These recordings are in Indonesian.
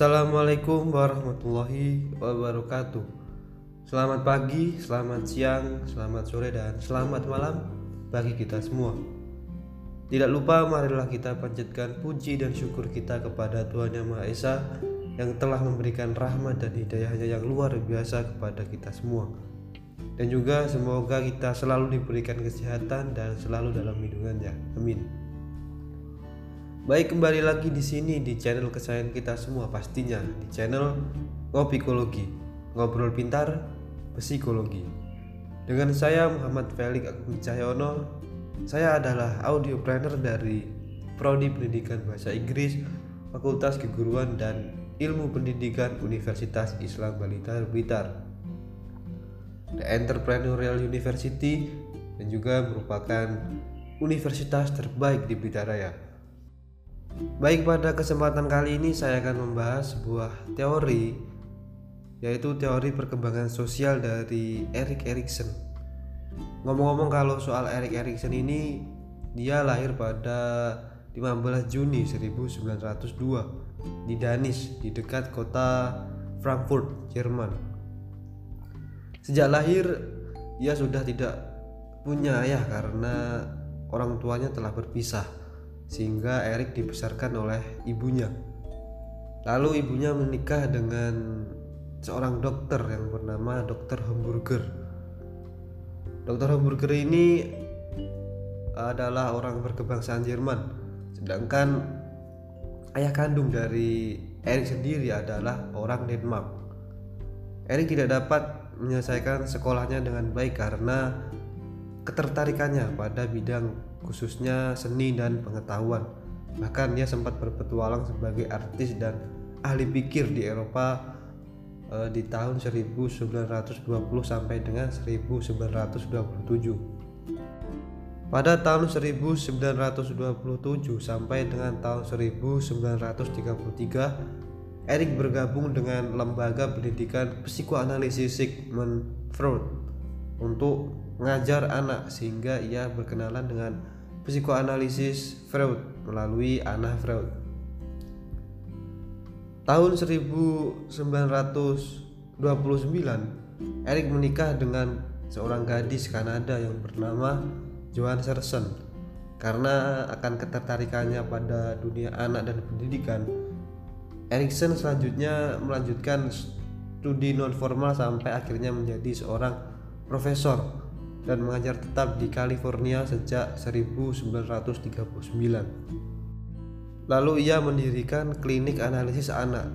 Assalamualaikum warahmatullahi wabarakatuh. Selamat pagi, selamat siang, selamat sore, dan selamat malam bagi kita semua. Tidak lupa, marilah kita panjatkan puji dan syukur kita kepada Tuhan Yang Maha Esa yang telah memberikan rahmat dan hidayahnya yang luar biasa kepada kita semua. Dan juga semoga kita selalu diberikan kesehatan dan selalu dalam lindungannya. Amin. Baik kembali lagi di sini di channel kesayangan kita semua pastinya. Di channel Ngopikologi Ngobrol Pintar Psikologi. Dengan saya Muhammad Felix Agung Cahyono Saya adalah audio planner dari Prodi Pendidikan Bahasa Inggris Fakultas Keguruan dan Ilmu Pendidikan Universitas Islam Balita Blitar. The Entrepreneurial University dan juga merupakan universitas terbaik di Blitar Raya. Baik pada kesempatan kali ini saya akan membahas sebuah teori yaitu teori perkembangan sosial dari Erik Erikson. Ngomong-ngomong kalau soal Erik Erikson ini dia lahir pada 15 Juni 1902 di Danis di dekat kota Frankfurt, Jerman. Sejak lahir ia sudah tidak punya ayah karena orang tuanya telah berpisah sehingga Erik dibesarkan oleh ibunya. Lalu ibunya menikah dengan seorang dokter yang bernama Dokter Hamburger. Dokter Hamburger ini adalah orang berkebangsaan Jerman, sedangkan ayah kandung dari Erik sendiri adalah orang Denmark. Erik tidak dapat menyelesaikan sekolahnya dengan baik karena ketertarikannya pada bidang khususnya seni dan pengetahuan. Bahkan dia sempat berpetualang sebagai artis dan ahli pikir di Eropa eh, di tahun 1920 sampai dengan 1927. Pada tahun 1927 sampai dengan tahun 1933, Erik bergabung dengan lembaga pendidikan psikoanalisis Sigmund Freud untuk mengajar anak sehingga ia berkenalan dengan psikoanalisis Freud melalui Anna Freud. Tahun 1929, Eric menikah dengan seorang gadis Kanada yang bernama Joan Serson. Karena akan ketertarikannya pada dunia anak dan pendidikan, Erikson selanjutnya melanjutkan studi non formal sampai akhirnya menjadi seorang profesor dan mengajar tetap di California sejak 1939. Lalu ia mendirikan klinik analisis anak,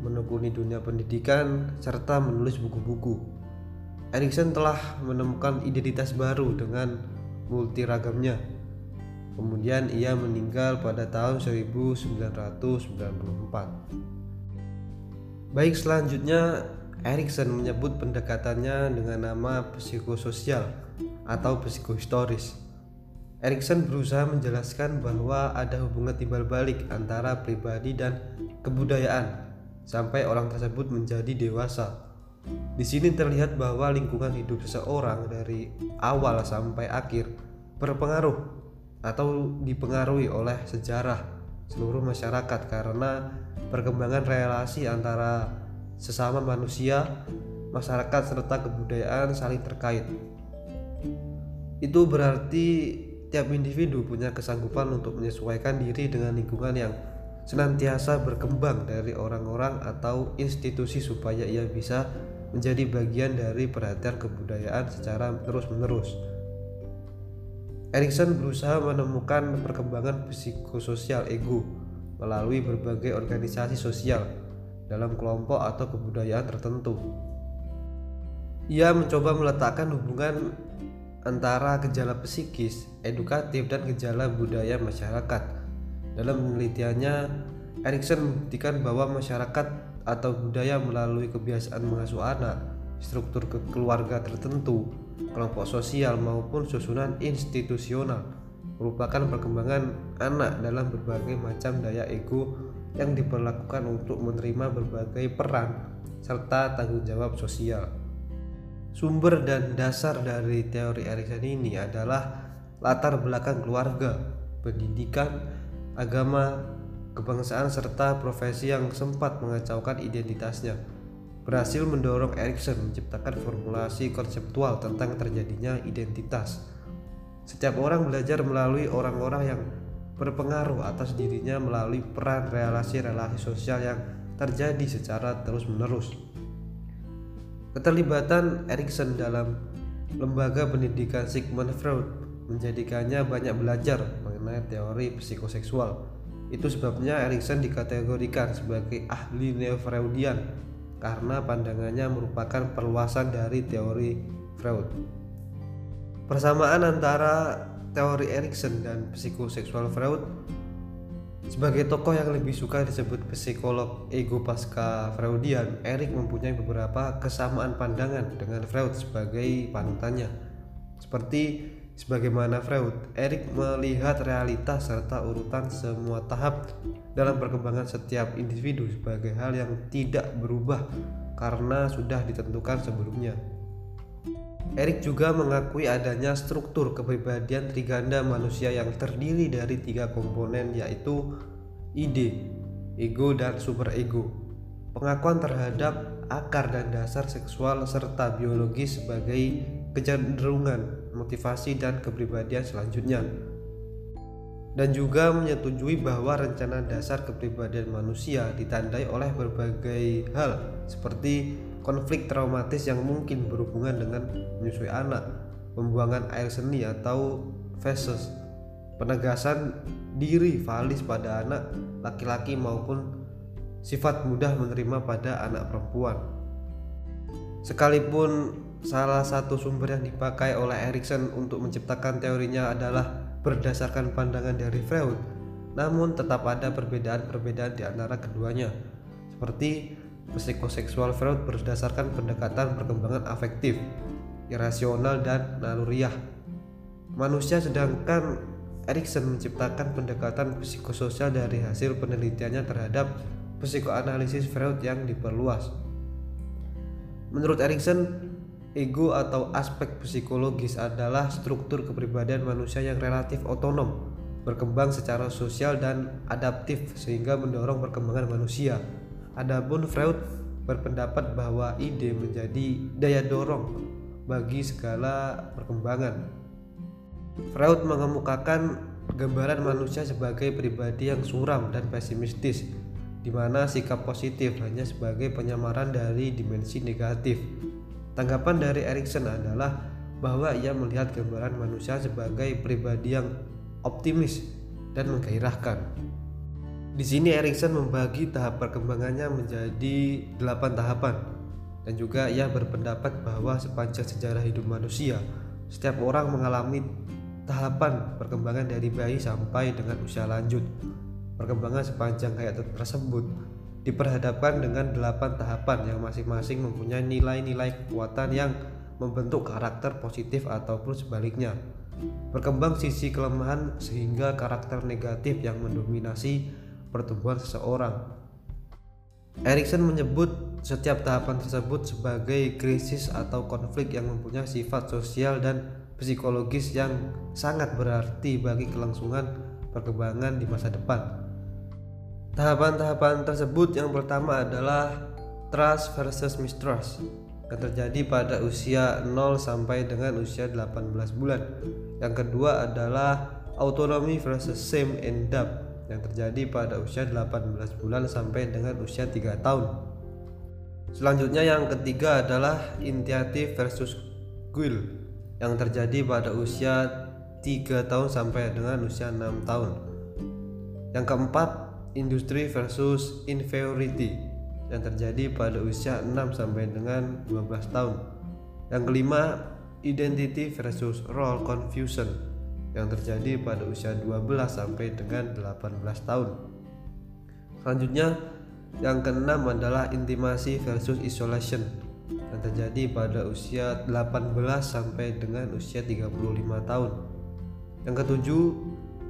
menekuni dunia pendidikan, serta menulis buku-buku. Erikson telah menemukan identitas baru dengan multiragamnya. Kemudian ia meninggal pada tahun 1994. Baik selanjutnya Erikson menyebut pendekatannya dengan nama psikososial atau psikohistoris. Erikson berusaha menjelaskan bahwa ada hubungan timbal balik antara pribadi dan kebudayaan sampai orang tersebut menjadi dewasa. Di sini terlihat bahwa lingkungan hidup seseorang dari awal sampai akhir berpengaruh atau dipengaruhi oleh sejarah seluruh masyarakat karena perkembangan relasi antara sesama manusia, masyarakat serta kebudayaan saling terkait. Itu berarti tiap individu punya kesanggupan untuk menyesuaikan diri dengan lingkungan yang senantiasa berkembang dari orang-orang atau institusi supaya ia bisa menjadi bagian dari perhatian kebudayaan secara terus-menerus. Erikson berusaha menemukan perkembangan psikososial ego melalui berbagai organisasi sosial dalam kelompok atau kebudayaan tertentu. Ia mencoba meletakkan hubungan antara gejala psikis, edukatif, dan gejala budaya masyarakat. Dalam penelitiannya, Erikson membuktikan bahwa masyarakat atau budaya melalui kebiasaan mengasuh anak, struktur keluarga tertentu, kelompok sosial maupun susunan institusional merupakan perkembangan anak dalam berbagai macam daya ego yang diperlakukan untuk menerima berbagai peran serta tanggung jawab sosial. Sumber dan dasar dari teori Erikson ini adalah latar belakang keluarga, pendidikan, agama, kebangsaan serta profesi yang sempat mengacaukan identitasnya. Berhasil mendorong Erikson menciptakan formulasi konseptual tentang terjadinya identitas. Setiap orang belajar melalui orang-orang yang berpengaruh atas dirinya melalui peran relasi-relasi sosial yang terjadi secara terus-menerus. Keterlibatan Erikson dalam lembaga pendidikan Sigmund Freud menjadikannya banyak belajar mengenai teori psikoseksual. Itu sebabnya Erikson dikategorikan sebagai ahli neo-Freudian karena pandangannya merupakan perluasan dari teori Freud. Persamaan antara teori Erikson dan psikoseksual Freud sebagai tokoh yang lebih suka disebut psikolog ego pasca Freudian, Erik mempunyai beberapa kesamaan pandangan dengan Freud sebagai panutannya. Seperti sebagaimana Freud, Erik melihat realitas serta urutan semua tahap dalam perkembangan setiap individu sebagai hal yang tidak berubah karena sudah ditentukan sebelumnya. Erik juga mengakui adanya struktur kepribadian triganda manusia yang terdiri dari tiga komponen yaitu ide, ego, dan superego. Pengakuan terhadap akar dan dasar seksual serta biologis sebagai kecenderungan, motivasi, dan kepribadian selanjutnya. Dan juga menyetujui bahwa rencana dasar kepribadian manusia ditandai oleh berbagai hal seperti konflik traumatis yang mungkin berhubungan dengan menyusui anak, pembuangan air seni atau feses, penegasan diri valis pada anak laki-laki maupun sifat mudah menerima pada anak perempuan. Sekalipun salah satu sumber yang dipakai oleh Erikson untuk menciptakan teorinya adalah berdasarkan pandangan dari Freud, namun tetap ada perbedaan-perbedaan di antara keduanya, seperti Psikoseksual Freud berdasarkan pendekatan perkembangan afektif, irasional, dan naluriah. Manusia sedangkan Erikson menciptakan pendekatan psikososial dari hasil penelitiannya terhadap psikoanalisis Freud yang diperluas. Menurut Erikson, ego atau aspek psikologis adalah struktur kepribadian manusia yang relatif otonom, berkembang secara sosial dan adaptif sehingga mendorong perkembangan manusia. Adapun Freud berpendapat bahwa ide menjadi daya dorong bagi segala perkembangan. Freud mengemukakan gambaran manusia sebagai pribadi yang suram dan pesimistis, di mana sikap positif hanya sebagai penyamaran dari dimensi negatif. Tanggapan dari Erikson adalah bahwa ia melihat gambaran manusia sebagai pribadi yang optimis dan menggairahkan. Di sini Erikson membagi tahap perkembangannya menjadi delapan tahapan dan juga ia berpendapat bahwa sepanjang sejarah hidup manusia, setiap orang mengalami tahapan perkembangan dari bayi sampai dengan usia lanjut. Perkembangan sepanjang hayat tersebut diperhadapkan dengan delapan tahapan yang masing-masing mempunyai nilai-nilai kekuatan yang membentuk karakter positif ataupun sebaliknya. Berkembang sisi kelemahan sehingga karakter negatif yang mendominasi pertumbuhan seseorang. Erikson menyebut setiap tahapan tersebut sebagai krisis atau konflik yang mempunyai sifat sosial dan psikologis yang sangat berarti bagi kelangsungan perkembangan di masa depan. Tahapan-tahapan tersebut yang pertama adalah trust versus mistrust yang terjadi pada usia 0 sampai dengan usia 18 bulan. Yang kedua adalah autonomy versus same and doubt yang terjadi pada usia 18 bulan sampai dengan usia 3 tahun. Selanjutnya yang ketiga adalah initiative versus guild yang terjadi pada usia 3 tahun sampai dengan usia 6 tahun. Yang keempat, industri versus inferiority yang terjadi pada usia 6 sampai dengan 12 tahun. Yang kelima, identity versus role confusion yang terjadi pada usia 12 sampai dengan 18 tahun. Selanjutnya, yang keenam adalah intimasi versus isolation yang terjadi pada usia 18 sampai dengan usia 35 tahun. Yang ketujuh,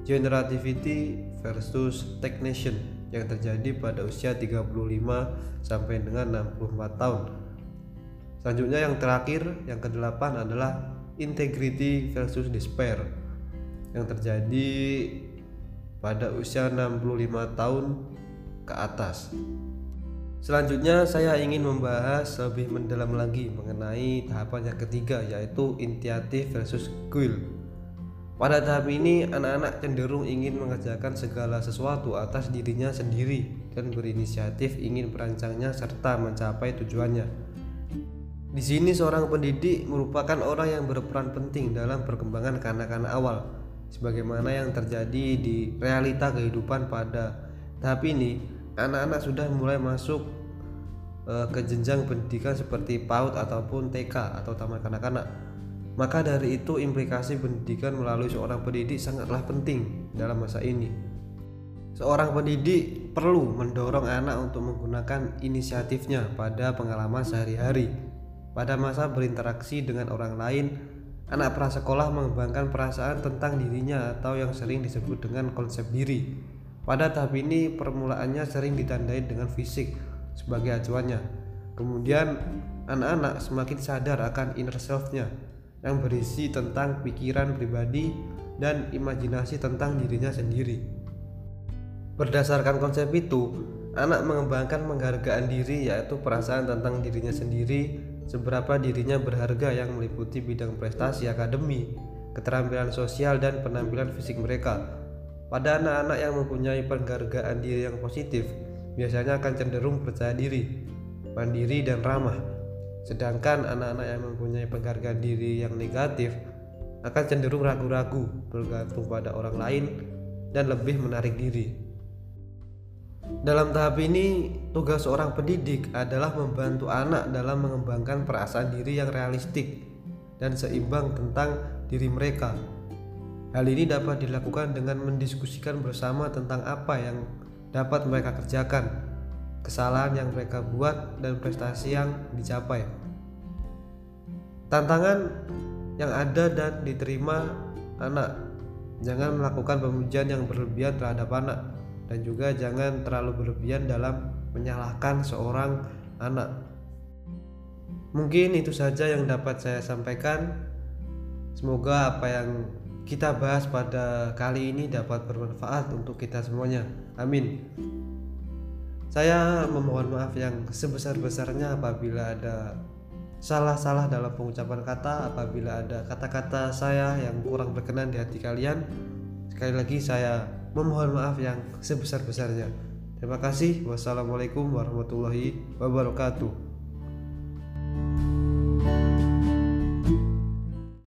generativity versus stagnation yang terjadi pada usia 35 sampai dengan 64 tahun. Selanjutnya yang terakhir, yang kedelapan adalah integrity versus despair yang terjadi pada usia 65 tahun ke atas. Selanjutnya saya ingin membahas lebih mendalam lagi mengenai tahapan yang ketiga yaitu initiatif versus guild. Pada tahap ini anak-anak cenderung ingin mengerjakan segala sesuatu atas dirinya sendiri dan berinisiatif ingin merancangnya serta mencapai tujuannya. Di sini seorang pendidik merupakan orang yang berperan penting dalam perkembangan kanak-kanak awal sebagaimana yang terjadi di realita kehidupan pada tahap ini anak-anak sudah mulai masuk uh, ke jenjang pendidikan seperti PAUD ataupun TK atau taman kanak-kanak. Maka dari itu implikasi pendidikan melalui seorang pendidik sangatlah penting dalam masa ini. Seorang pendidik perlu mendorong anak untuk menggunakan inisiatifnya pada pengalaman sehari-hari. Pada masa berinteraksi dengan orang lain, anak prasekolah mengembangkan perasaan tentang dirinya atau yang sering disebut dengan konsep diri pada tahap ini permulaannya sering ditandai dengan fisik sebagai acuannya. Kemudian anak-anak semakin sadar akan inner self-nya yang berisi tentang pikiran pribadi dan imajinasi tentang dirinya sendiri. Berdasarkan konsep itu, anak mengembangkan penghargaan diri yaitu perasaan tentang dirinya sendiri, seberapa dirinya berharga yang meliputi bidang prestasi akademi, keterampilan sosial dan penampilan fisik mereka pada anak-anak yang mempunyai penghargaan diri yang positif, biasanya akan cenderung percaya diri, mandiri, dan ramah. Sedangkan anak-anak yang mempunyai penghargaan diri yang negatif akan cenderung ragu-ragu, bergantung pada orang lain, dan lebih menarik diri. Dalam tahap ini, tugas seorang pendidik adalah membantu anak dalam mengembangkan perasaan diri yang realistik dan seimbang tentang diri mereka. Hal ini dapat dilakukan dengan mendiskusikan bersama tentang apa yang dapat mereka kerjakan, kesalahan yang mereka buat, dan prestasi yang dicapai. Tantangan yang ada dan diterima anak, jangan melakukan pemujian yang berlebihan terhadap anak, dan juga jangan terlalu berlebihan dalam menyalahkan seorang anak. Mungkin itu saja yang dapat saya sampaikan. Semoga apa yang kita bahas pada kali ini dapat bermanfaat untuk kita semuanya. Amin. Saya memohon maaf yang sebesar-besarnya apabila ada salah-salah dalam pengucapan kata, apabila ada kata-kata saya yang kurang berkenan di hati kalian. Sekali lagi saya memohon maaf yang sebesar-besarnya. Terima kasih. Wassalamualaikum warahmatullahi wabarakatuh.